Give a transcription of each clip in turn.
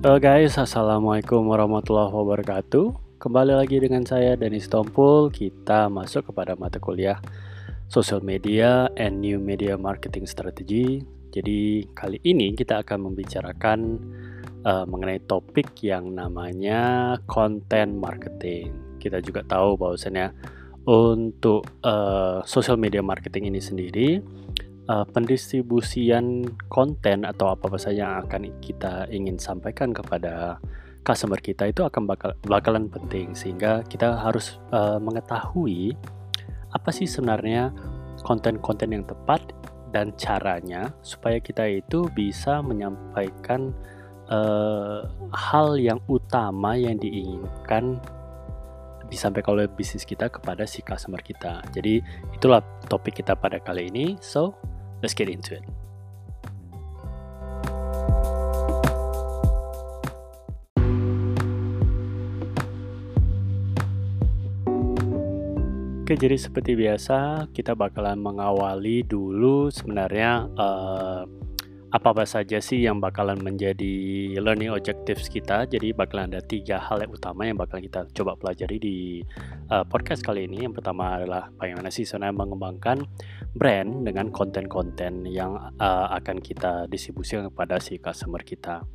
Halo guys, Assalamualaikum warahmatullahi wabarakatuh. Kembali lagi dengan saya Denis Tompul. Kita masuk kepada mata kuliah Social Media and New Media Marketing Strategy. Jadi kali ini kita akan membicarakan uh, mengenai topik yang namanya Content Marketing. Kita juga tahu bahwasannya untuk uh, social media marketing ini sendiri uh, pendistribusian konten atau apa-apa saja yang akan kita ingin sampaikan kepada customer kita itu akan bakal bakalan penting sehingga kita harus uh, mengetahui apa sih sebenarnya konten-konten yang tepat dan caranya supaya kita itu bisa menyampaikan uh, hal yang utama yang diinginkan disampaikan oleh bisnis kita kepada si customer kita. Jadi itulah topik kita pada kali ini. So, let's get into it. Oke, jadi seperti biasa kita bakalan mengawali dulu sebenarnya uh, apa-apa saja sih yang bakalan menjadi learning objectives kita. Jadi bakalan ada tiga hal yang utama yang bakal kita coba pelajari di uh, podcast kali ini. Yang pertama adalah bagaimana sih sebenarnya mengembangkan brand dengan konten-konten yang uh, akan kita distribusikan kepada si customer kita.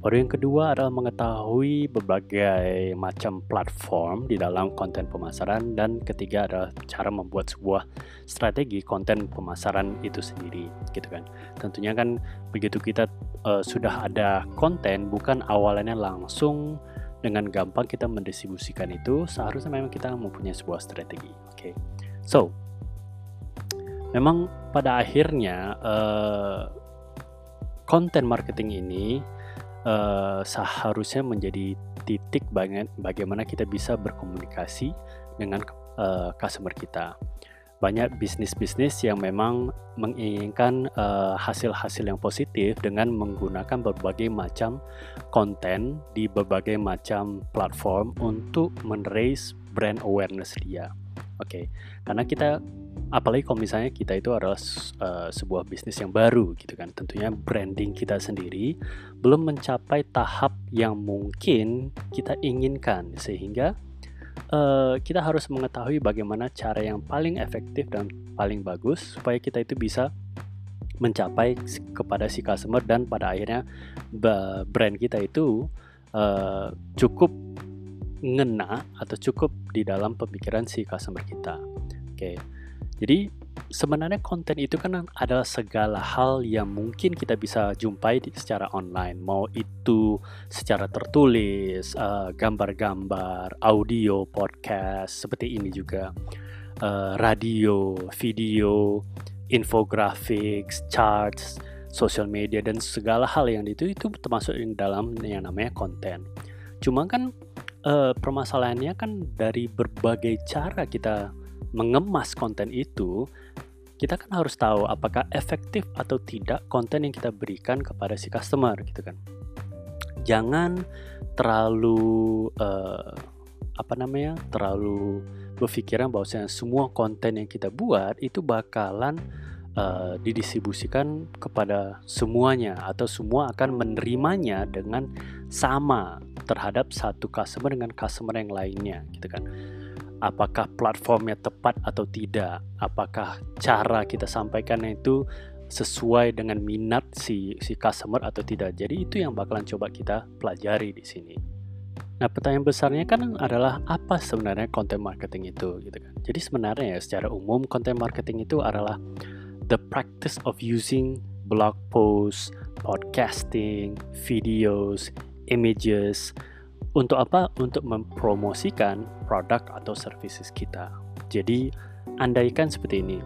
Baru yang kedua adalah mengetahui berbagai macam platform di dalam konten pemasaran dan ketiga adalah cara membuat sebuah strategi konten pemasaran itu sendiri, gitu kan. Tentunya kan begitu kita uh, sudah ada konten bukan awalnya langsung dengan gampang kita mendistribusikan itu, seharusnya memang kita mempunyai sebuah strategi. Oke. Okay. So, memang pada akhirnya uh, konten marketing ini uh, seharusnya menjadi titik bagaimana kita bisa berkomunikasi dengan uh, customer kita. Banyak bisnis-bisnis yang memang menginginkan hasil-hasil uh, yang positif dengan menggunakan berbagai macam konten di berbagai macam platform untuk menraise brand awareness dia. Oke, okay. karena kita apalagi kalau misalnya kita itu adalah uh, sebuah bisnis yang baru gitu kan tentunya branding kita sendiri belum mencapai tahap yang mungkin kita inginkan sehingga uh, kita harus mengetahui bagaimana cara yang paling efektif dan paling bagus supaya kita itu bisa mencapai kepada si customer dan pada akhirnya brand kita itu uh, cukup ngena atau cukup di dalam pemikiran si customer kita. Oke. Okay. Jadi sebenarnya konten itu kan adalah segala hal yang mungkin kita bisa jumpai di, secara online, mau itu secara tertulis, uh, gambar-gambar, audio, podcast seperti ini juga, uh, radio, video, infographics, charts, social media dan segala hal yang itu itu termasuk yang dalam yang namanya konten. Cuma kan uh, permasalahannya kan dari berbagai cara kita mengemas konten itu, kita kan harus tahu apakah efektif atau tidak konten yang kita berikan kepada si customer gitu kan. Jangan terlalu uh, apa namanya? terlalu berpikiran bahwa semua konten yang kita buat itu bakalan uh, didistribusikan kepada semuanya atau semua akan menerimanya dengan sama terhadap satu customer dengan customer yang lainnya gitu kan apakah platformnya tepat atau tidak, apakah cara kita sampaikan itu sesuai dengan minat si si customer atau tidak. Jadi itu yang bakalan coba kita pelajari di sini. Nah, pertanyaan besarnya kan adalah apa sebenarnya content marketing itu gitu kan. Jadi sebenarnya ya secara umum content marketing itu adalah the practice of using blog posts, podcasting, videos, images, untuk apa? Untuk mempromosikan produk atau services kita. Jadi, andaikan seperti ini,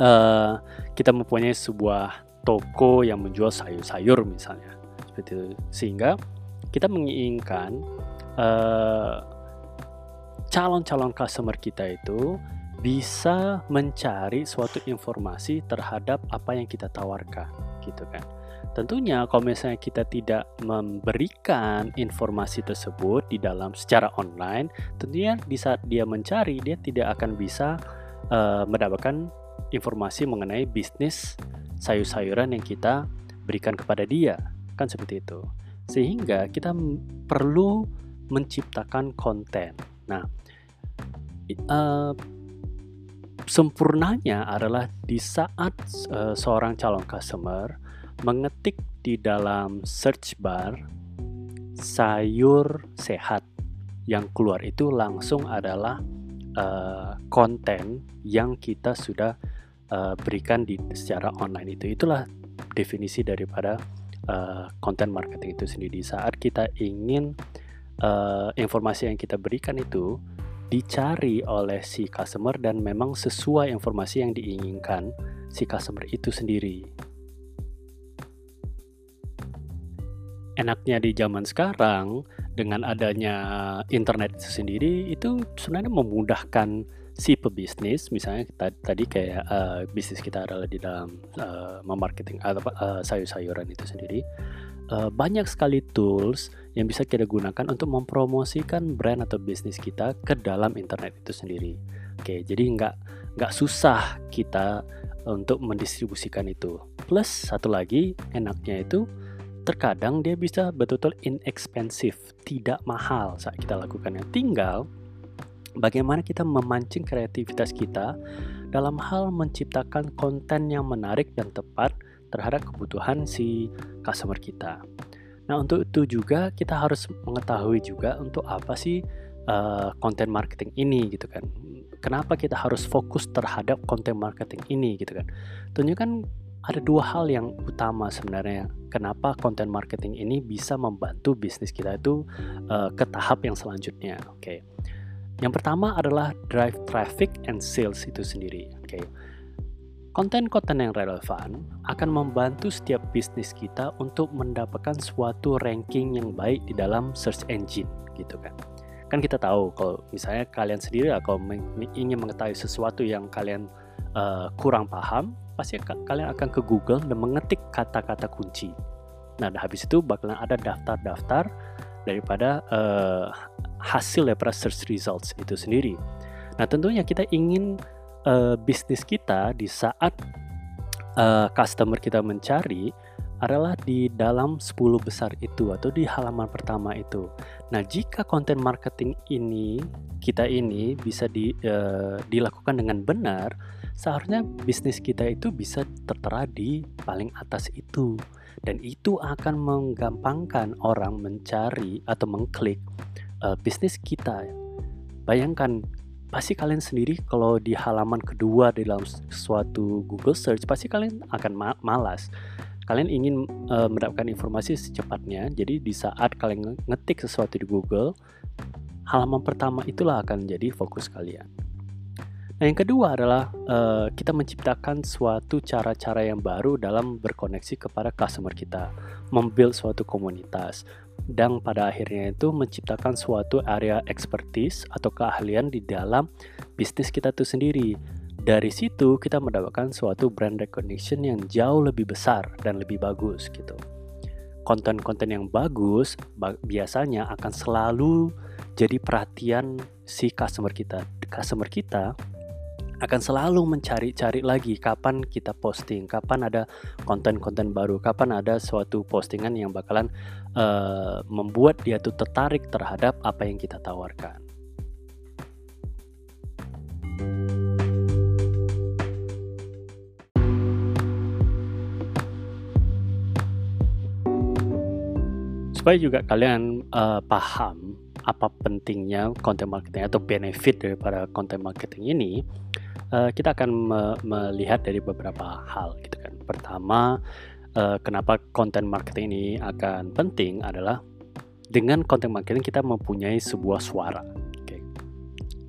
uh, kita mempunyai sebuah toko yang menjual sayur-sayur misalnya, seperti itu. Sehingga kita menginginkan eh, calon-calon customer kita itu bisa mencari suatu informasi terhadap apa yang kita tawarkan, gitu kan. Tentunya kalau misalnya kita tidak memberikan informasi tersebut di dalam secara online, tentunya di saat dia mencari dia tidak akan bisa uh, mendapatkan informasi mengenai bisnis sayur-sayuran yang kita berikan kepada dia. Kan seperti itu. Sehingga kita perlu menciptakan konten. Nah, uh, sempurnanya adalah di saat uh, seorang calon customer mengetik di dalam search bar sayur sehat. Yang keluar itu langsung adalah uh, konten yang kita sudah uh, berikan di secara online itu. Itulah definisi daripada uh, content marketing itu sendiri. Saat kita ingin uh, informasi yang kita berikan itu dicari oleh si customer dan memang sesuai informasi yang diinginkan si customer itu sendiri. Enaknya di zaman sekarang dengan adanya internet itu sendiri itu sebenarnya memudahkan si pebisnis misalnya tadi kayak uh, bisnis kita adalah di dalam uh, memarketing atau uh, sayur-sayuran itu sendiri uh, banyak sekali tools yang bisa kita gunakan untuk mempromosikan brand atau bisnis kita ke dalam internet itu sendiri. Oke, jadi nggak nggak susah kita untuk mendistribusikan itu. Plus satu lagi enaknya itu terkadang dia bisa betul-betul inexpensive, tidak mahal saat kita lakukannya. Tinggal bagaimana kita memancing kreativitas kita dalam hal menciptakan konten yang menarik dan tepat terhadap kebutuhan si customer kita. Nah, untuk itu juga kita harus mengetahui juga untuk apa sih uh, content marketing ini gitu kan. Kenapa kita harus fokus terhadap content marketing ini gitu kan. Tentunya kan ada dua hal yang utama sebenarnya kenapa content marketing ini bisa membantu bisnis kita itu uh, ke tahap yang selanjutnya. Oke. Okay. Yang pertama adalah drive traffic and sales itu sendiri. Oke. Okay Konten-konten yang relevan akan membantu setiap bisnis kita untuk mendapatkan suatu ranking yang baik di dalam search engine gitu kan. Kan kita tahu kalau misalnya kalian sendiri kalau ingin mengetahui sesuatu yang kalian uh, kurang paham, pasti kalian akan ke Google dan mengetik kata-kata kunci. Nah, habis itu bakalan ada daftar-daftar daripada uh, hasil daripada search results itu sendiri. Nah, tentunya kita ingin uh, bisnis kita di saat uh, customer kita mencari adalah di dalam 10 besar itu atau di halaman pertama itu. Nah, jika konten marketing ini kita ini bisa di, uh, dilakukan dengan benar, seharusnya bisnis kita itu bisa tertera di paling atas itu. Dan itu akan menggampangkan orang mencari atau mengklik uh, bisnis kita. Bayangkan pasti kalian sendiri kalau di halaman kedua di dalam suatu Google search pasti kalian akan ma malas. Kalian ingin uh, mendapatkan informasi secepatnya, jadi di saat kalian ngetik sesuatu di Google, halaman pertama itulah akan menjadi fokus kalian. Nah, yang kedua adalah uh, kita menciptakan suatu cara-cara yang baru dalam berkoneksi kepada customer kita, membuild suatu komunitas dan pada akhirnya itu menciptakan suatu area expertise atau keahlian di dalam bisnis kita itu sendiri. Dari situ kita mendapatkan suatu brand recognition yang jauh lebih besar dan lebih bagus gitu. Konten-konten yang bagus biasanya akan selalu jadi perhatian si customer kita. Customer kita akan selalu mencari-cari lagi kapan kita posting, kapan ada konten-konten baru, kapan ada suatu postingan yang bakalan uh, membuat dia tuh tertarik terhadap apa yang kita tawarkan. Supaya juga kalian uh, paham apa pentingnya content marketing atau benefit daripada content marketing ini, uh, kita akan me melihat dari beberapa hal gitu kan. Pertama, uh, kenapa konten marketing ini akan penting adalah dengan konten marketing kita mempunyai sebuah suara. Okay.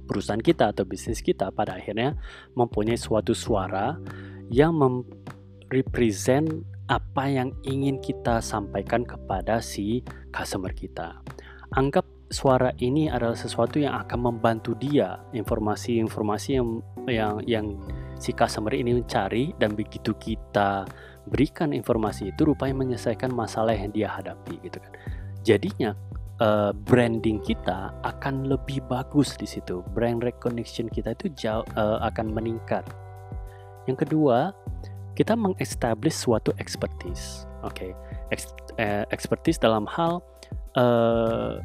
Perusahaan kita atau bisnis kita pada akhirnya mempunyai suatu suara yang represent apa yang ingin kita sampaikan kepada si customer kita. Anggap suara ini adalah sesuatu yang akan membantu dia informasi-informasi yang yang yang si customer ini mencari dan begitu kita berikan informasi itu rupanya menyelesaikan masalah yang dia hadapi gitu kan. Jadinya uh, branding kita akan lebih bagus di situ. Brand recognition kita itu jauh uh, akan meningkat. Yang kedua kita mengestablish suatu expertise oke. Okay? eh, expertise dalam hal uh,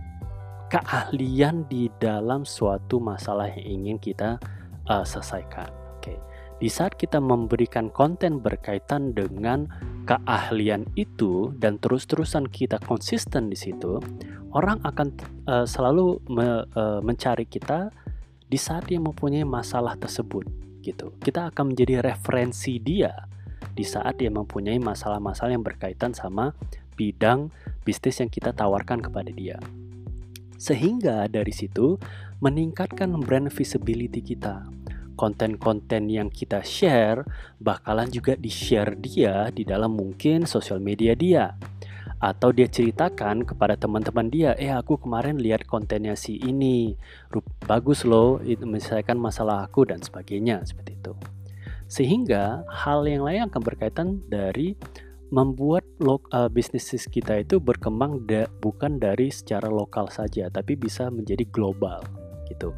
keahlian di dalam suatu masalah yang ingin kita uh, selesaikan. Oke, okay. di saat kita memberikan konten berkaitan dengan keahlian itu dan terus-terusan kita konsisten di situ, orang akan uh, selalu me, uh, mencari kita di saat dia mempunyai masalah tersebut. Gitu, kita akan menjadi referensi dia di saat dia mempunyai masalah-masalah yang berkaitan sama bidang bisnis yang kita tawarkan kepada dia. Sehingga dari situ meningkatkan brand visibility kita. Konten-konten yang kita share bakalan juga di-share dia di dalam mungkin sosial media dia. Atau dia ceritakan kepada teman-teman dia, eh aku kemarin lihat kontennya si ini, bagus loh, itu menyelesaikan masalah aku dan sebagainya, seperti itu. Sehingga hal yang lain akan berkaitan dari membuat lo, uh, bisnis kita itu berkembang da, bukan dari secara lokal saja tapi bisa menjadi global gitu.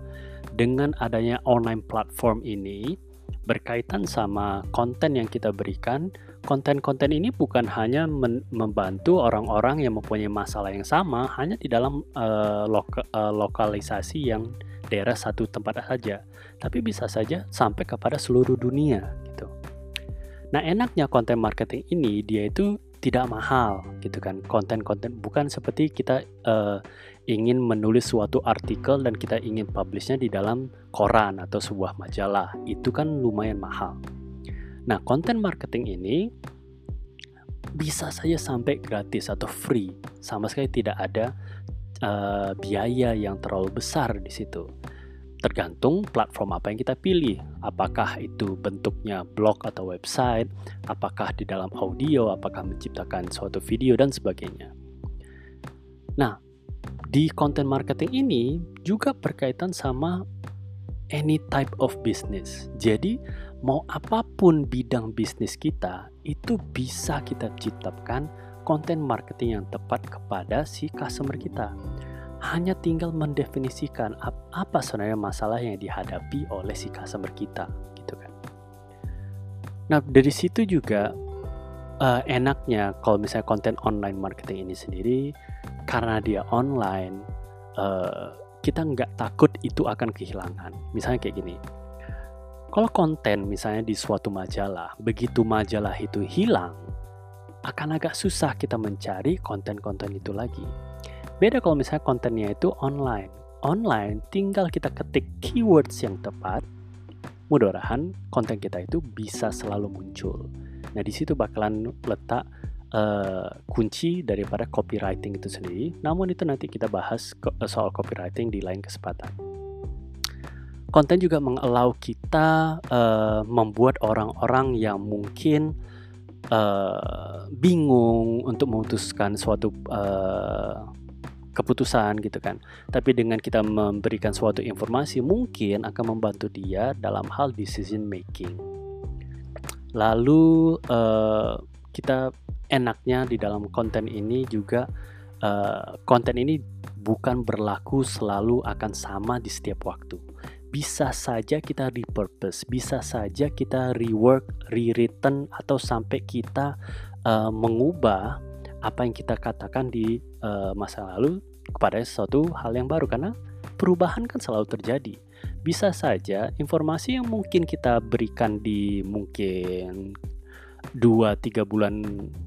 Dengan adanya online platform ini berkaitan sama konten yang kita berikan, konten-konten ini bukan hanya membantu orang-orang yang mempunyai masalah yang sama hanya di dalam uh, loka uh, lokalisasi yang daerah satu tempat saja, tapi bisa saja sampai kepada seluruh dunia gitu. Nah, enaknya konten marketing ini dia itu tidak mahal gitu kan. Konten-konten bukan seperti kita uh, ingin menulis suatu artikel dan kita ingin publishnya di dalam koran atau sebuah majalah. Itu kan lumayan mahal. Nah, konten marketing ini bisa saja sampai gratis atau free. Sama sekali tidak ada uh, biaya yang terlalu besar di situ tergantung platform apa yang kita pilih. Apakah itu bentuknya blog atau website, apakah di dalam audio, apakah menciptakan suatu video dan sebagainya. Nah, di content marketing ini juga berkaitan sama any type of business. Jadi, mau apa pun bidang bisnis kita, itu bisa kita ciptakan konten marketing yang tepat kepada si customer kita hanya tinggal mendefinisikan apa sebenarnya masalah yang dihadapi oleh si customer kita gitu kan. Nah dari situ juga uh, enaknya kalau misalnya konten online marketing ini sendiri karena dia online uh, kita nggak takut itu akan kehilangan. Misalnya kayak gini. Kalau konten misalnya di suatu majalah, begitu majalah itu hilang, akan agak susah kita mencari konten-konten itu lagi Beda kalau misalnya kontennya itu online. Online tinggal kita ketik keywords yang tepat, mudah-mudahan konten kita itu bisa selalu muncul. Nah, di situ bakalan letak uh, kunci daripada copywriting itu sendiri. Namun itu nanti kita bahas soal copywriting di lain kesempatan. Konten juga mengallow kita uh, membuat orang-orang yang mungkin uh, bingung untuk memutuskan suatu uh, keputusan gitu kan. Tapi dengan kita memberikan suatu informasi mungkin akan membantu dia dalam hal decision making. Lalu uh, kita enaknya di dalam konten ini juga uh, konten ini bukan berlaku selalu akan sama di setiap waktu. Bisa saja kita repurpose, bisa saja kita rework, rewritten atau sampai kita uh, mengubah apa yang kita katakan di uh, masa lalu kepada sesuatu hal yang baru karena perubahan kan selalu terjadi. Bisa saja informasi yang mungkin kita berikan di mungkin 2-3 bulan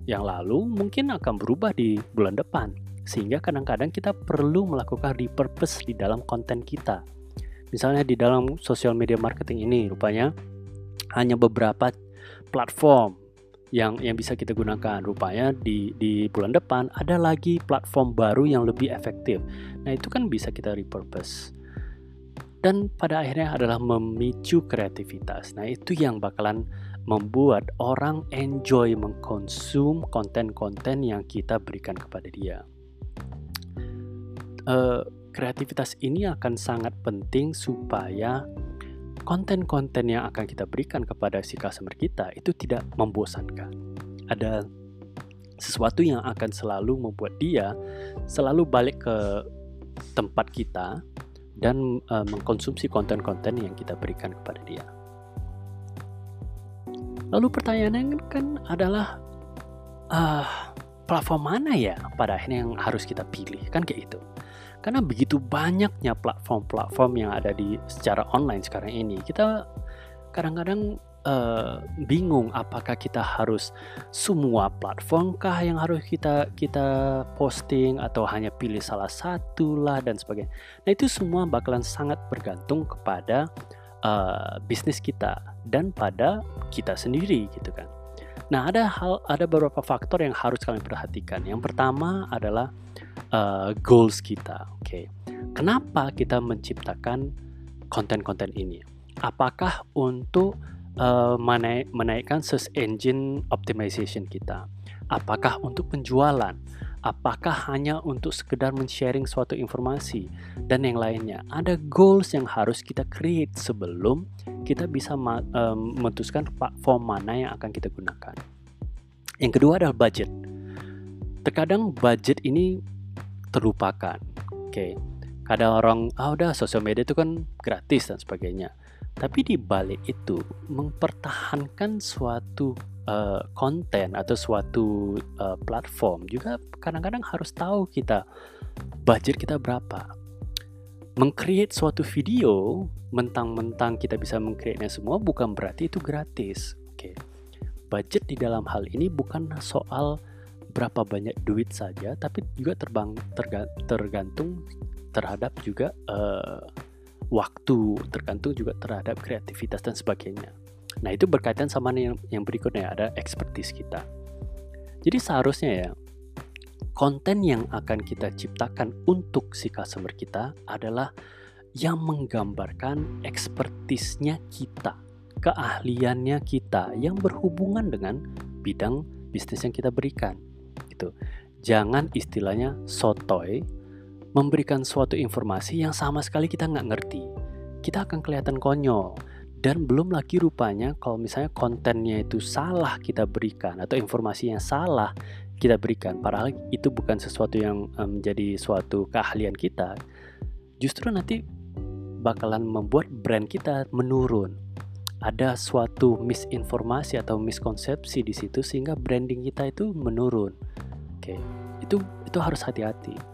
yang lalu mungkin akan berubah di bulan depan. Sehingga kadang-kadang kita perlu melakukan repurpose di dalam konten kita. Misalnya di dalam social media marketing ini rupanya hanya beberapa platform yang yang bisa kita gunakan. Rupanya di di bulan depan ada lagi platform baru yang lebih efektif. Nah, itu kan bisa kita repurpose. Dan pada akhirnya adalah memicu kreativitas. Nah, itu yang bakalan membuat orang enjoy mengkonsum konten-konten yang kita berikan kepada dia. Uh, kreativitas ini akan sangat penting supaya konten-konten yang akan kita berikan kepada si customer kita itu tidak membosankan. Ada sesuatu yang akan selalu membuat dia selalu balik ke tempat kita dan uh, mengkonsumsi konten-konten yang kita berikan kepada dia. Lalu pertanyaannya kan adalah uh, platform mana ya pada akhirnya yang harus kita pilih kan kayak gitu karena begitu banyaknya platform-platform yang ada di secara online sekarang ini kita kadang-kadang uh, bingung apakah kita harus semua platform kah yang harus kita kita posting atau hanya pilih salah satu lah dan sebagainya. Nah itu semua bakalan sangat bergantung kepada uh, bisnis kita dan pada kita sendiri gitu kan. Nah ada hal ada beberapa faktor yang harus kalian perhatikan. Yang pertama adalah uh, goals kita. Oke, okay. kenapa kita menciptakan konten-konten ini? Apakah untuk uh, menaik, menaikkan search engine optimization kita? Apakah untuk penjualan? Apakah hanya untuk sekedar men-sharing suatu informasi dan yang lainnya? Ada goals yang harus kita create sebelum kita bisa memutuskan platform mana yang akan kita gunakan. Yang kedua adalah budget. Terkadang budget ini terlupakan. Oke. Okay. Kadang orang, ah udah sosial media itu kan gratis dan sebagainya. Tapi di balik itu mempertahankan suatu uh, konten atau suatu uh, platform juga kadang-kadang harus tahu kita budget kita berapa. Mengcreate suatu video mentang-mentang kita bisa mengcreate semua bukan berarti itu gratis. Oke. Okay. Budget di dalam hal ini bukan soal berapa banyak duit saja, tapi juga terbang terga, tergantung terhadap juga uh, waktu, tergantung juga terhadap kreativitas dan sebagainya. Nah, itu berkaitan sama yang, yang berikutnya ada expertise kita. Jadi seharusnya ya konten yang akan kita ciptakan untuk si customer kita adalah yang menggambarkan ekspertisnya kita, keahliannya kita yang berhubungan dengan bidang bisnis yang kita berikan. Gitu. Jangan istilahnya sotoy memberikan suatu informasi yang sama sekali kita nggak ngerti. Kita akan kelihatan konyol. Dan belum lagi rupanya kalau misalnya kontennya itu salah kita berikan atau informasi yang salah kita berikan. Padahal itu bukan sesuatu yang menjadi suatu keahlian kita. Justru nanti bakalan membuat brand kita menurun. Ada suatu misinformasi atau miskonsepsi di situ sehingga branding kita itu menurun. Oke, itu itu harus hati-hati.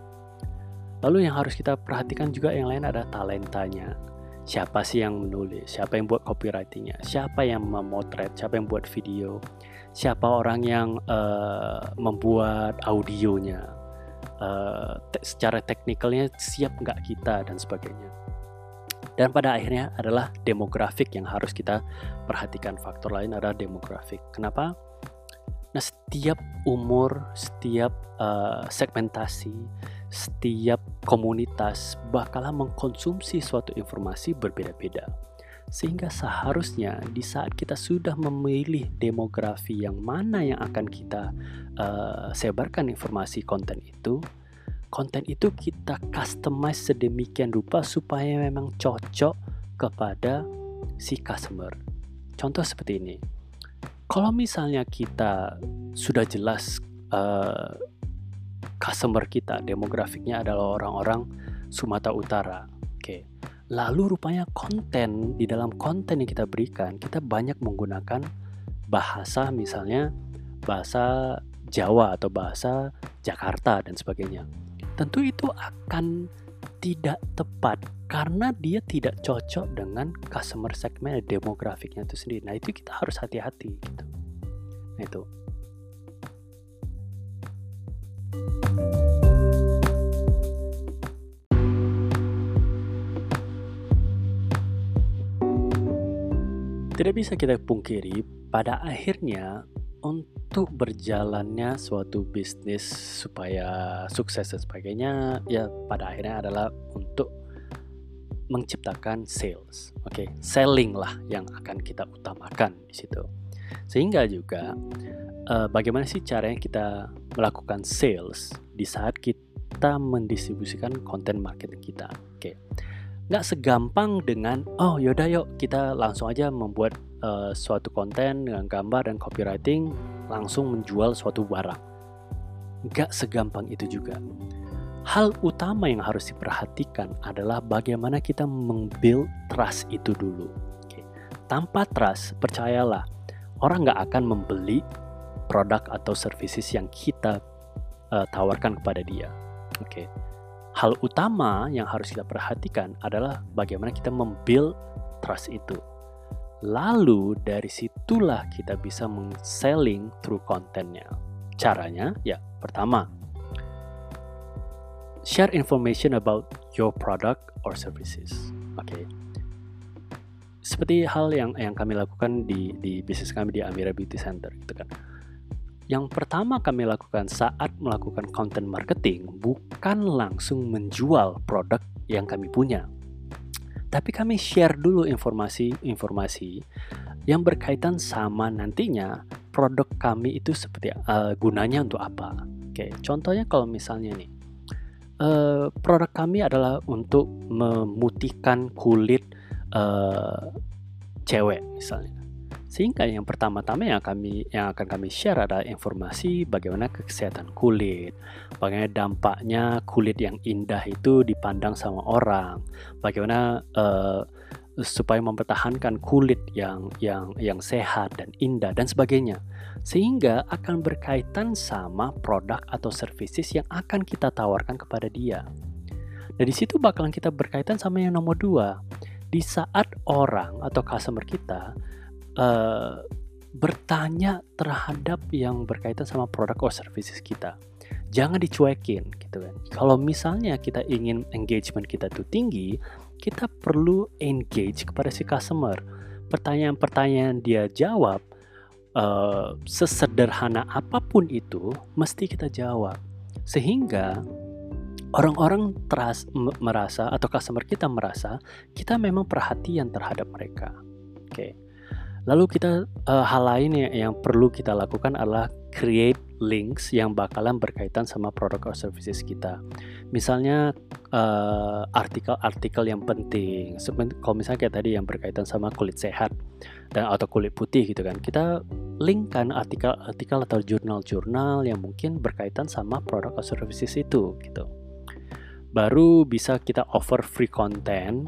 Lalu yang harus kita perhatikan juga yang lain ada talentanya. Siapa sih yang menulis? Siapa yang buat copywritingnya? Siapa yang memotret? Siapa yang buat video? Siapa orang yang uh, membuat audionya? Uh, te secara teknikalnya siap nggak kita dan sebagainya. Dan pada akhirnya adalah demografik yang harus kita perhatikan. Faktor lain adalah demografik. Kenapa? Nah, setiap umur, setiap uh, segmentasi, setiap komunitas bakalan mengkonsumsi suatu informasi berbeda-beda. Sehingga seharusnya di saat kita sudah memilih demografi yang mana yang akan kita uh, sebarkan informasi konten itu, konten itu kita customize sedemikian rupa supaya memang cocok kepada si customer. Contoh seperti ini. Kalau misalnya kita sudah jelas uh, customer kita demografiknya adalah orang-orang Sumatera Utara. Oke. Lalu rupanya konten di dalam konten yang kita berikan kita banyak menggunakan bahasa misalnya bahasa Jawa atau bahasa Jakarta dan sebagainya. Tentu itu akan tidak tepat karena dia tidak cocok dengan customer segmen demografiknya itu sendiri. Nah, itu kita harus hati-hati gitu. Nah, itu. Tidak bisa kita pungkiri, pada akhirnya untuk berjalannya suatu bisnis supaya sukses dan sebagainya, ya pada akhirnya adalah untuk menciptakan sales. Oke, okay? selling lah yang akan kita utamakan di situ. Sehingga juga uh, bagaimana sih caranya kita melakukan sales di saat kita mendistribusikan konten marketing kita. Oke. Nggak segampang dengan oh yaudah yuk kita langsung aja membuat uh, suatu konten dengan gambar dan copywriting langsung menjual suatu barang nggak segampang itu juga hal utama yang harus diperhatikan adalah bagaimana kita membuild trust itu dulu tanpa trust percayalah orang nggak akan membeli produk atau services yang kita uh, tawarkan kepada dia. Oke. Okay. Hal utama yang harus kita perhatikan adalah bagaimana kita membuild trust itu. Lalu dari situlah kita bisa meng-selling through kontennya. Caranya ya pertama share information about your product or services. Oke. Okay. Seperti hal yang yang kami lakukan di di bisnis kami di Amira Beauty Center gitu kan yang pertama kami lakukan saat melakukan content marketing bukan langsung menjual produk yang kami punya. Tapi kami share dulu informasi-informasi yang berkaitan sama nantinya produk kami itu seperti uh, gunanya untuk apa. Oke, contohnya kalau misalnya nih, uh, produk kami adalah untuk memutihkan kulit uh, cewek misalnya sehingga yang pertama-tama yang kami yang akan kami share adalah informasi bagaimana kesehatan kulit, bagaimana dampaknya kulit yang indah itu dipandang sama orang, bagaimana uh, supaya mempertahankan kulit yang yang yang sehat dan indah dan sebagainya. Sehingga akan berkaitan sama produk atau services yang akan kita tawarkan kepada dia. Dan di situ bakalan kita berkaitan sama yang nomor dua. Di saat orang atau customer kita uh, bertanya terhadap yang berkaitan sama produk atau services kita. Jangan dicuekin gitu kan. Kalau misalnya kita ingin engagement kita tuh tinggi, kita perlu engage kepada si customer. Pertanyaan-pertanyaan dia jawab uh, sesederhana apa pun itu mesti kita jawab. Sehingga orang-orang teras merasa atau customer kita merasa kita memang perhatian terhadap mereka. Oke. Okay. Lalu kita uh, hal lain yang, yang perlu kita lakukan adalah create links yang bakalan berkaitan sama produk atau services kita. Misalnya eh, artikel-artikel yang penting. Kalau misalnya kayak tadi yang berkaitan sama kulit sehat dan atau kulit putih gitu kan. Kita linkkan artikel-artikel atau jurnal-jurnal yang mungkin berkaitan sama produk atau services itu gitu. Baru bisa kita offer free content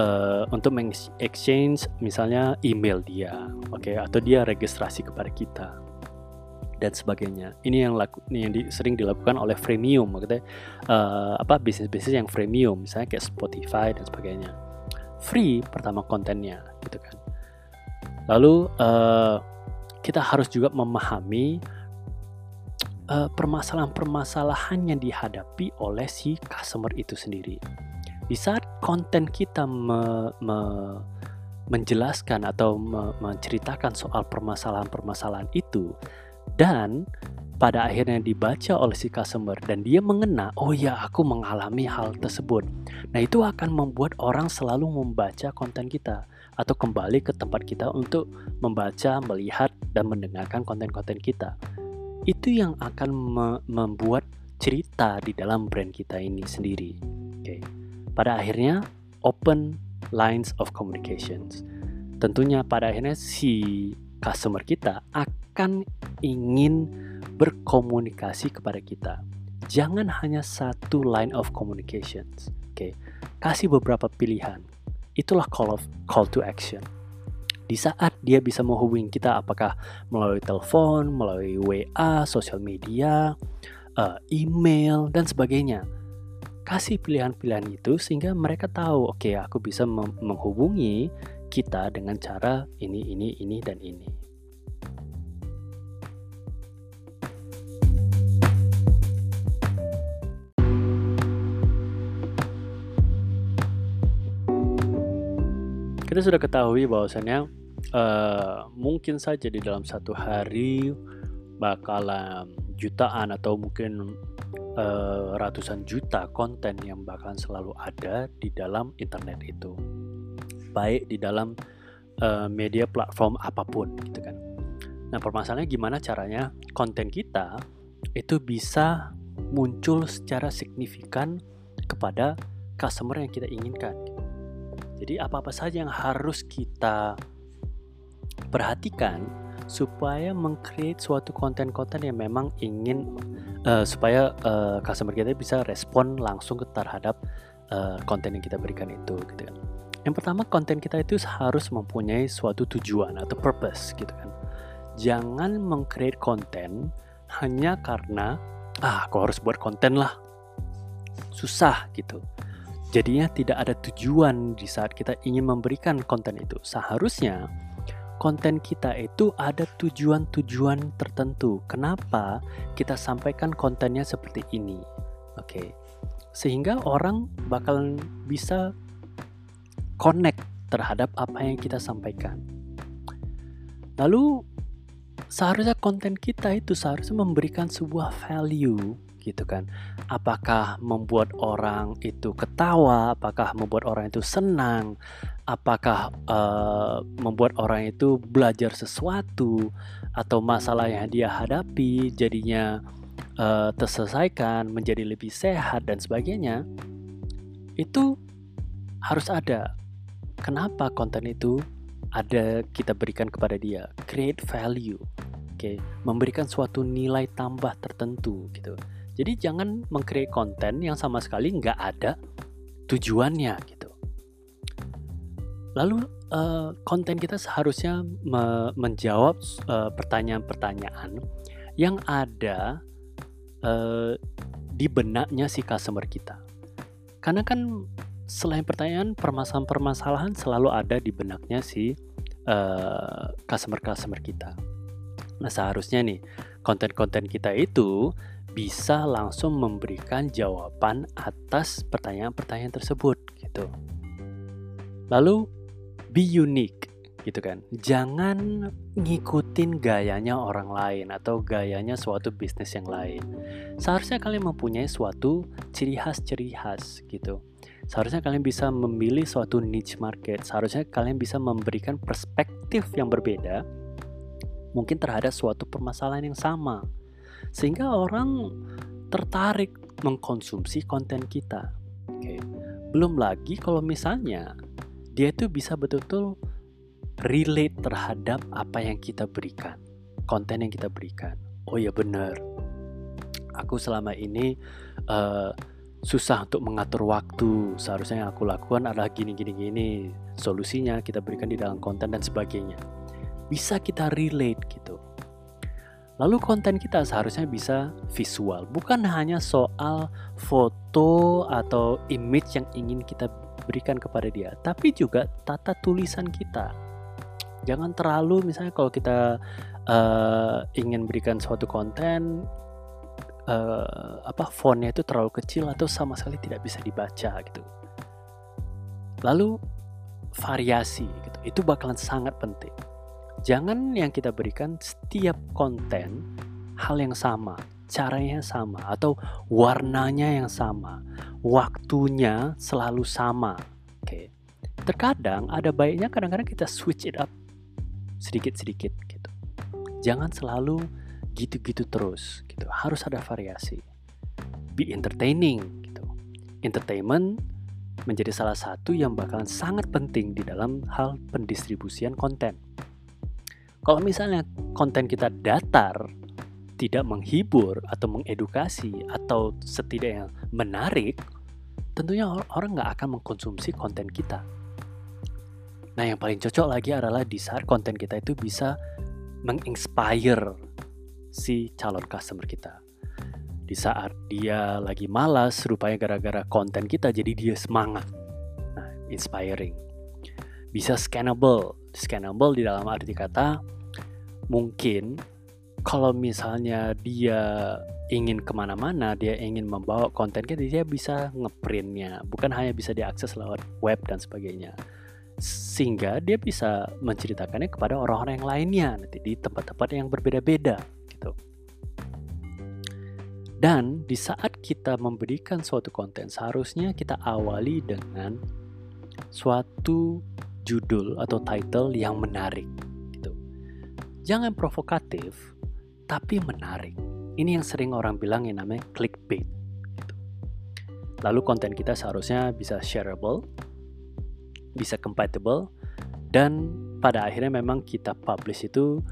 uh, untuk exchange misalnya email dia, oke, okay, atau dia registrasi kepada kita dan sebagainya. Ini yang laku, yang di, sering dilakukan oleh freemium, maksudnya uh, apa bisnis-bisnis yang freemium, misalnya kayak Spotify dan sebagainya. Free pertama kontennya, gitu kan. Lalu uh, kita harus juga memahami permasalahan-permasalahan yang dihadapi oleh si customer itu sendiri di saat konten kita me, me, menjelaskan atau me, menceritakan soal permasalahan-permasalahan itu dan pada akhirnya dibaca oleh si customer dan dia mengena, oh ya aku mengalami hal tersebut. Nah itu akan membuat orang selalu membaca konten kita atau kembali ke tempat kita untuk membaca, melihat, dan mendengarkan konten-konten kita. Itu yang akan me membuat cerita di dalam brand kita ini sendiri. Oke. Okay. Pada akhirnya, open lines of communications. Tentunya pada akhirnya si customer kita akan ingin berkomunikasi kepada kita. Jangan hanya satu line of communications. Oke, okay? kasih beberapa pilihan. Itulah call of call to action. Di saat dia bisa menghubungi kita apakah melalui telepon, melalui WA, sosial media, uh, email dan sebagainya. Kasih pilihan-pilihan itu sehingga mereka tahu oke okay, aku bisa menghubungi kita dengan cara ini ini ini dan ini. Kita sudah ketahui bahwasannya uh, mungkin saja di dalam satu hari bakalan jutaan atau mungkin uh, ratusan juta konten yang bakalan selalu ada di dalam internet itu. Baik di dalam uh, media platform apa pun gitu kan. Nah permasalahannya gimana caranya konten kita itu bisa muncul secara signifikan kepada customer yang kita inginkan jadi apa-apa saja yang harus kita perhatikan supaya mengcreate suatu konten-konten yang memang ingin uh, supaya uh, customer kita bisa respon langsung terhadap uh, konten yang kita berikan itu gitu kan. Yang pertama konten kita itu harus mempunyai suatu tujuan atau purpose gitu kan. Jangan mengcreate konten hanya karena ah aku harus buat konten lah susah gitu jadinya tidak ada tujuan di saat kita ingin memberikan konten itu seharusnya konten kita itu ada tujuan-tujuan tertentu. Kenapa kita sampaikan kontennya seperti ini? Oke. Okay. sehingga orang bakalan bisa connect terhadap apa yang kita sampaikan. Lalu seharusnya konten kita itu seharusnya memberikan sebuah value gitu kan. Apakah membuat orang itu ketawa, apakah membuat orang itu senang, apakah uh, membuat orang itu belajar sesuatu atau masalah yang dia hadapi jadinya uh, terselesaikan, menjadi lebih sehat dan sebagainya. Itu harus ada. Kenapa konten itu ada kita berikan kepada dia? Create value. Oke, okay? memberikan suatu nilai tambah tertentu gitu. Jadi jangan mengcreate konten yang sama sekali nggak ada tujuannya gitu. Lalu uh, konten kita seharusnya me menjawab pertanyaan pertanyaan-pertanyaan yang ada uh, di benaknya si customer kita. Karena kan selain pertanyaan, permasalahan-permasalahan selalu ada di benaknya si customer-customer uh, kita. Nah seharusnya nih konten-konten kita itu bisa langsung memberikan jawaban atas pertanyaan-pertanyaan tersebut gitu. Lalu be unique gitu kan. Jangan ngikutin gayanya orang lain atau gayanya suatu bisnis yang lain. Seharusnya kalian mempunyai suatu ciri khas-ciri khas gitu. Seharusnya kalian bisa memilih suatu niche market. Seharusnya kalian bisa memberikan perspektif yang berbeda mungkin terhadap suatu permasalahan yang sama sehingga orang tertarik mengkonsumsi konten kita. Oke. Belum lagi kalau misalnya dia itu bisa betul-betul relate terhadap apa yang kita berikan, konten yang kita berikan. Oh ya benar. Aku selama ini uh, susah untuk mengatur waktu. Seharusnya yang aku lakukan adalah gini gini gini. Solusinya kita berikan di dalam konten dan sebagainya. Bisa kita relate gitu. Lalu konten kita seharusnya bisa visual, bukan hanya soal foto atau image yang ingin kita berikan kepada dia, tapi juga tata tulisan kita. Jangan terlalu misalnya kalau kita uh, ingin berikan suatu konten uh, apa fontnya itu terlalu kecil atau sama sekali tidak bisa dibaca gitu. Lalu variasi gitu, itu bakalan sangat penting jangan yang kita berikan setiap konten hal yang sama, caranya sama, atau warnanya yang sama, waktunya selalu sama. Oke, terkadang ada baiknya kadang-kadang kita switch it up sedikit-sedikit gitu. Jangan selalu gitu-gitu terus, gitu. Harus ada variasi. Be entertaining, gitu. Entertainment menjadi salah satu yang bakalan sangat penting di dalam hal pendistribusian konten. Kalau misalnya konten kita datar, tidak menghibur atau mengedukasi atau setidaknya menarik, tentunya orang nggak akan mengkonsumsi konten kita. Nah, yang paling cocok lagi adalah di saat konten kita itu bisa menginspire si calon customer kita. Di saat dia lagi malas, rupanya gara-gara konten kita jadi dia semangat. Nah, inspiring. Bisa scannable, scannable di dalam arti kata mungkin kalau misalnya dia ingin ke mana-mana, dia ingin membawa konten kita, dia bisa ngeprintnya, bukan hanya bisa diakses lewat web dan sebagainya. Sehingga dia bisa menceritakannya kepada orang-orang yang lainnya nanti di tempat-tempat yang berbeda-beda gitu. Dan di saat kita memberikan suatu konten, seharusnya kita awali dengan suatu judul atau title yang menarik. Gitu. Jangan provokatif, tapi menarik. Ini yang sering orang bilang yang namanya clickbait. Gitu. Lalu konten kita seharusnya bisa shareable, bisa compatible, dan pada akhirnya memang kita publish itu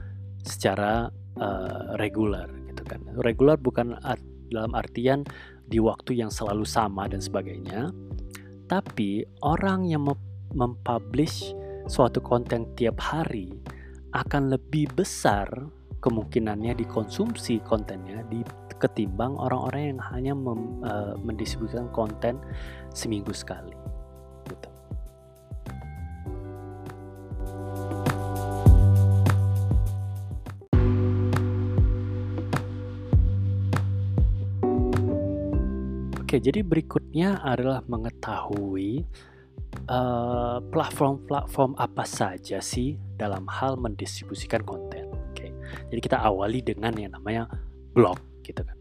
secara uh, regular gitu kan. Regular bukan art, dalam artian di waktu yang selalu sama dan sebagainya, tapi orang yang mempublish suatu konten tiap hari akan lebih besar kemungkinannya dikonsumsi kontennya di ketimbang orang-orang yang hanya mem, uh, mendistribusikan konten seminggu sekali. Gitu. Oke, jadi berikutnya adalah mengetahui uh, platform-platform apa saja sih dalam hal mendistribusikan konten. Oke, jadi kita awali dengan yang namanya blog, gitu kan.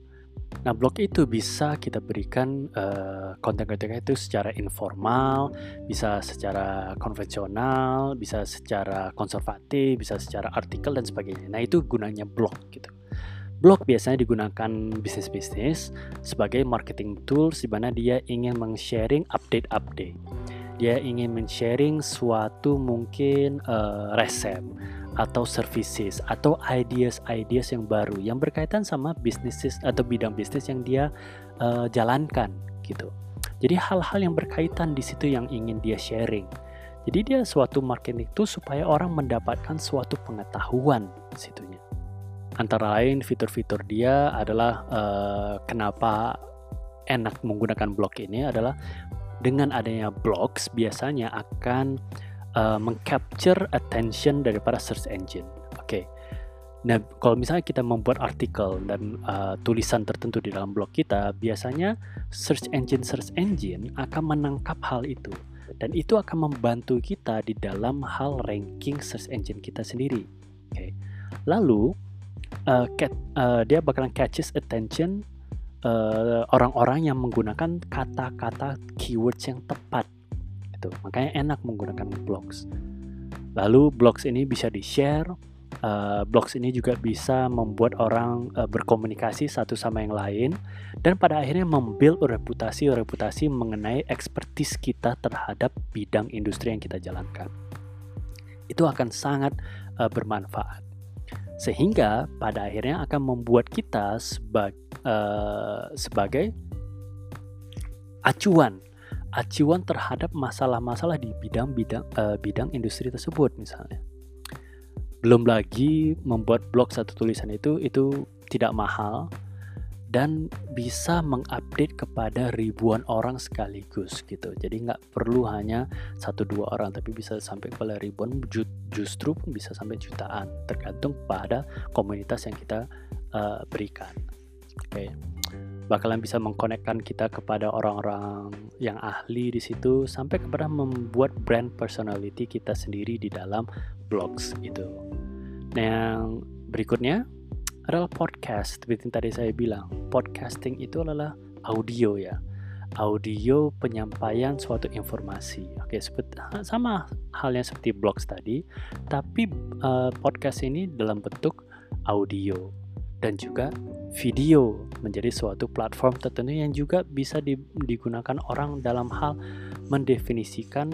Nah, blog itu bisa kita berikan uh, konten-konten itu secara informal, bisa secara konvensional, bisa secara konservatif, bisa secara artikel dan sebagainya. Nah, itu gunanya blog gitu. Blog biasanya digunakan bisnis-bisnis sebagai marketing tools di mana dia ingin meng-sharing update-update. Dia ingin men-sharing suatu mungkin uh, resep atau services atau ideas-ideas yang baru yang berkaitan sama bisnis atau bidang bisnis yang dia uh, jalankan gitu. Jadi hal-hal yang berkaitan di situ yang ingin dia sharing. Jadi dia suatu marketing itu supaya orang mendapatkan suatu pengetahuan situnya. Antara lain fitur-fitur dia adalah uh, kenapa enak menggunakan blog ini adalah dengan adanya blogs biasanya akan uh, mengcapture attention daripada search engine. Oke. Okay. Nah, kalau misalnya kita membuat artikel dan uh, tulisan tertentu di dalam blog kita, biasanya search engine search engine akan menangkap hal itu dan itu akan membantu kita di dalam hal ranking search engine kita sendiri. Oke. Okay. Lalu uh, cat, uh, dia bakalan catches attention orang orang-orang yang menggunakan kata-kata keywords yang tepat. Itu makanya enak menggunakan blogs lalu blogs ini bisa di share uh, blogs ini juga bisa membuat orang uh, berkomunikasi satu sama yang lain dan pada akhirnya membuild reputasi reputasi mengenai ekspertis kita terhadap bidang industri yang kita jalankan. Itu akan sangat uh, bermanfaat. Sehingga pada akhirnya akan membuat kita seba, uh, sebagai acuan acuan terhadap masalah-masalah di bidang-bidang uh, bidang industri tersebut misalnya belum lagi membuat blog satu tulisan itu itu tidak mahal dan bisa mengupdate kepada ribuan orang sekaligus gitu. Jadi nggak perlu hanya satu dua orang, tapi bisa sampai kepada ribuan, justru pun bisa sampai jutaan, tergantung pada komunitas yang kita uh, berikan. Okay. bakalan bisa mengkonekkan kita kepada orang-orang yang ahli di situ, sampai kepada membuat brand personality kita sendiri di dalam blogs itu. Nah, yang berikutnya adalah podcast seperti tadi saya bilang podcasting itu adalah audio ya audio penyampaian suatu informasi oke seperti sama halnya seperti blogs tadi tapi uh, podcast ini dalam bentuk audio dan juga video menjadi suatu platform tertentu yang juga bisa digunakan orang dalam hal mendefinisikan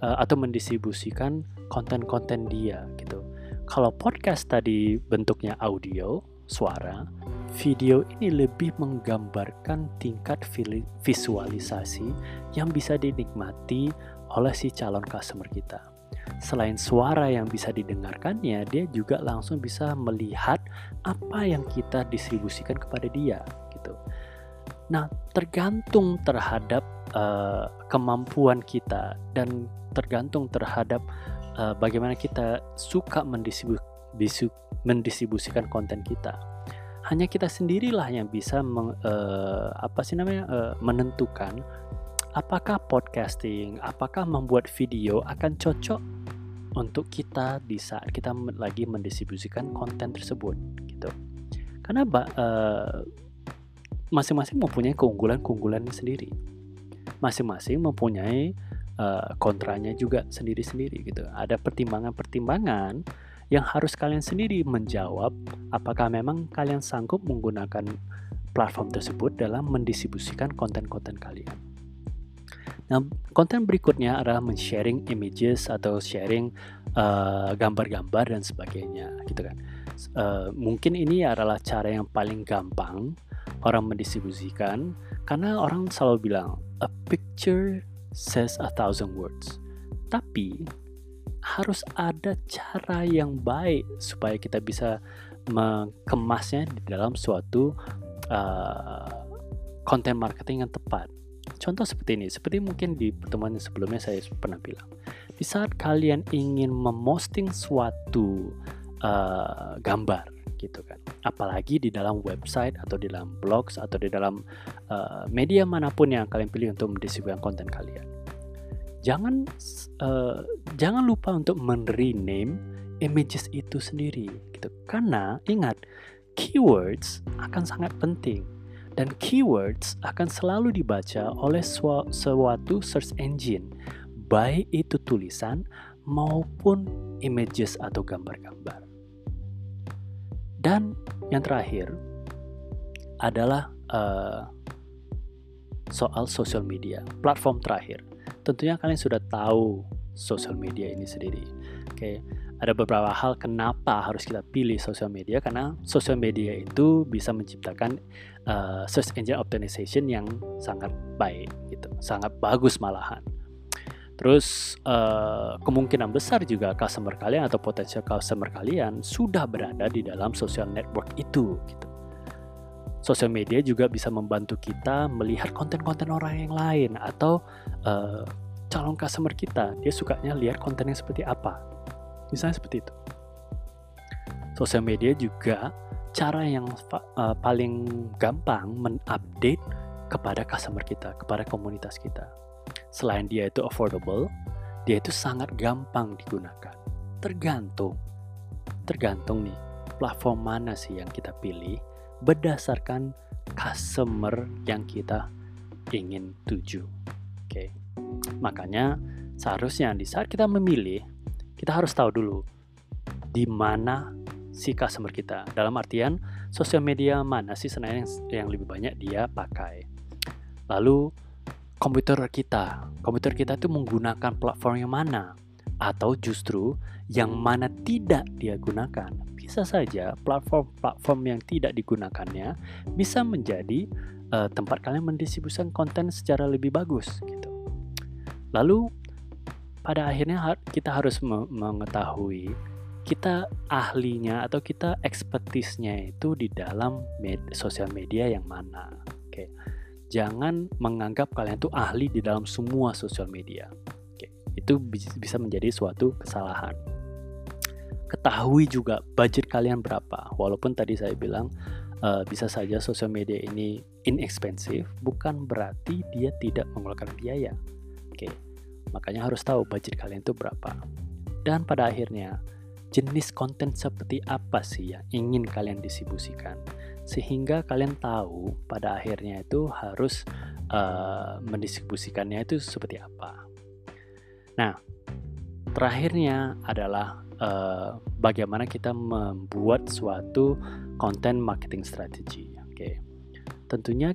uh, atau mendistribusikan konten-konten dia gitu. Kalau podcast tadi bentuknya audio, suara, video ini lebih menggambarkan tingkat visualisasi yang bisa dinikmati oleh si calon customer kita. Selain suara yang bisa didengarkannya, dia juga langsung bisa melihat apa yang kita distribusikan kepada dia gitu. Nah, tergantung terhadap uh, kemampuan kita dan tergantung terhadap uh, bagaimana kita suka mendistribu mendistribusikan konten kita. Hanya kita sendirilah yang bisa meng, uh, apa sih namanya uh, menentukan apakah podcasting, apakah membuat video akan cocok untuk kita di saat kita lagi mendistribusikan konten tersebut gitu. Karena uh, masing-masing mempunyai keunggulan-keunggulan sendiri. Masing-masing mempunyai uh, kontranya juga sendiri-sendiri gitu. Ada pertimbangan-pertimbangan yang harus kalian sendiri menjawab apakah memang kalian sanggup menggunakan platform tersebut dalam mendistribusikan konten-konten kalian. Nah, konten berikutnya adalah men-sharing images atau sharing uh, gambar-gambar dan sebagainya, gitu kan. Uh, mungkin ini adalah cara yang paling gampang orang mendistribusikan karena orang selalu bilang a picture says a thousand words. Tapi harus ada cara yang baik supaya kita bisa mengemasnya di dalam suatu uh, konten marketing yang tepat. Contoh seperti ini, seperti mungkin di pertemuan sebelumnya saya pernah bilang. Di saat kalian ingin memosting suatu uh, gambar, gitu kan. Apalagi di dalam website atau di dalam blogs atau di dalam uh, media mana pun yang kalian pilih untuk mendistribusikan konten kalian. Jangan uh, jangan lupa untuk men-rename images itu sendiri gitu. Karena ingat, keywords akan sangat penting dan keywords akan selalu dibaca oleh suatu search engine, baik itu tulisan maupun images atau gambar-gambar. Dan yang terakhir adalah uh, soal social media, platform terakhir. Tentunya kalian sudah tahu social media ini sendiri. Oke, okay. Ada beberapa hal kenapa harus kita pilih social media karena social media itu bisa menciptakan uh, search engine optimization yang sangat baik gitu, sangat bagus malahan. Terus uh, kemungkinan besar juga customer kalian atau potensial customer kalian sudah berada di dalam social network itu gitu. Sosial media juga bisa membantu kita melihat konten-konten orang yang lain atau uh, calon customer kita dia sukanya lihat konten yang seperti apa. Misalnya seperti itu. Sosial media juga cara yang uh, paling gampang mengupdate kepada customer kita, kepada komunitas kita Selain dia itu affordable, dia itu sangat gampang digunakan. Tergantung, tergantung nih platform mana sih yang kita pilih berdasarkan customer yang kita ingin tuju. Oke, makanya seharusnya di saat kita memilih, kita harus tahu dulu di mana si customer kita. Dalam artian, sosial media mana sih sebenarnya yang, yang lebih banyak dia pakai. Lalu komputer kita. Komputer kita itu menggunakan platform yang mana? Atau justru yang mana tidak dia gunakan? Bisa saja platform-platform yang tidak digunakannya bisa menjadi uh, tempat kalian mendistribusikan konten secara lebih bagus gitu. Lalu pada akhirnya kita harus mengetahui kita ahlinya atau kita ekspertisnya itu di dalam med sosial media yang mana. Oke. Jangan menganggap kalian tuh ahli di dalam semua sosial media. Oke, itu bisa menjadi suatu kesalahan. Ketahui juga budget kalian berapa. Walaupun tadi saya bilang uh, bisa saja sosial media ini inexpensive, bukan berarti dia tidak mengeluarkan biaya. Oke, makanya harus tahu budget kalian itu berapa. Dan pada akhirnya, jenis konten seperti apa sih yang ingin kalian distribusikan? sehingga kalian tahu pada akhirnya itu harus uh, mendistribusikannya itu seperti apa. Nah, terakhirnya adalah uh, bagaimana kita membuat suatu konten marketing strategi. Oke, okay. tentunya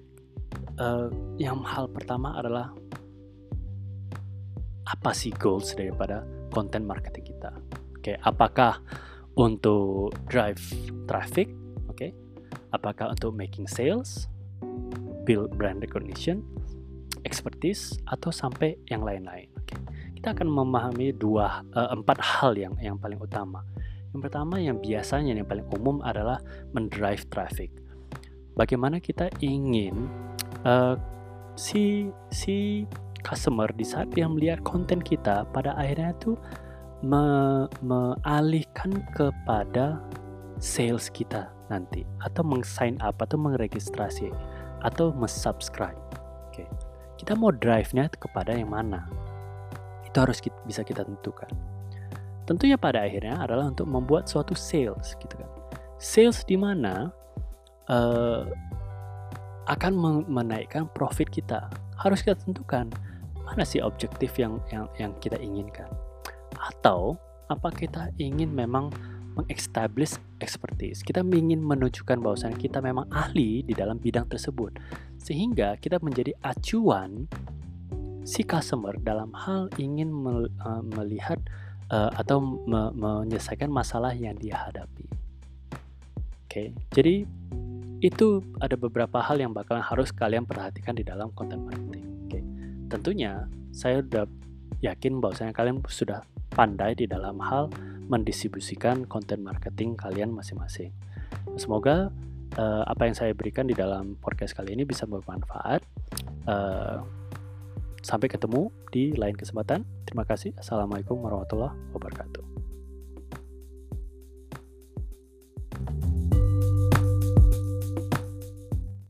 uh, yang hal pertama adalah apa sih goals daripada konten marketing kita? Oke, okay. apakah untuk drive traffic? Oke, okay apakah untuk making sales, build brand recognition, expertise, atau sampai yang lain-lain. Okay. Kita akan memahami dua uh, empat hal yang yang paling utama. Yang pertama yang biasanya yang paling umum adalah mendrive traffic. Bagaimana kita ingin uh, si si customer di saat dia melihat konten kita pada akhirnya itu me, kepada sales kita nanti atau meng-sign up atau mengregistrasi atau meng-subscribe. Oke. Kita mau drive-nya kepada yang mana? Itu harus kita, bisa kita tentukan. Tentunya pada akhirnya adalah untuk membuat suatu sales gitu kan. Sales di mana uh, akan menaikkan profit kita. Harus kita tentukan mana sih objektif yang yang yang kita inginkan. Atau apa kita ingin memang mengestablish expertise. Kita ingin menunjukkan bahwasannya kita memang ahli di dalam bidang tersebut. Sehingga kita menjadi acuan si customer dalam hal ingin eh, melihat uh, atau me menyelesaikan masalah yang dia hadapi. Oke, jadi itu ada beberapa hal yang bakalan harus kalian perhatikan di dalam content marketing. Tentunya saya udah yakin bahwasanya kalian sudah pandai di dalam hal mendistribusikan konten marketing kalian masing-masing. Semoga uh, apa yang saya berikan di dalam podcast kali ini bisa bermanfaat. Uh, sampai ketemu di lain kesempatan. Terima kasih. Assalamualaikum warahmatullahi wabarakatuh.